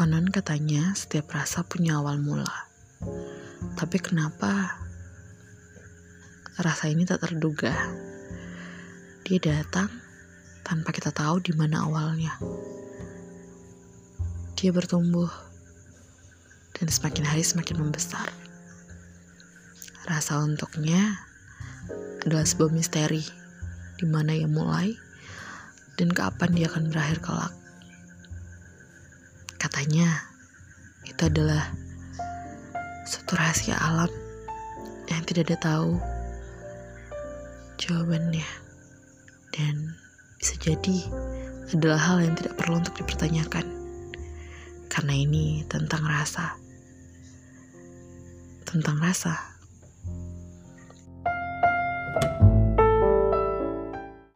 Konon katanya setiap rasa punya awal mula. Tapi kenapa rasa ini tak terduga? Dia datang tanpa kita tahu di mana awalnya. Dia bertumbuh dan semakin hari semakin membesar. Rasa untuknya adalah sebuah misteri di mana ia mulai dan kapan dia akan berakhir kelak. Katanya itu adalah suatu rahasia alam yang tidak ada tahu jawabannya. Dan bisa jadi adalah hal yang tidak perlu untuk dipertanyakan. Karena ini tentang rasa. Tentang rasa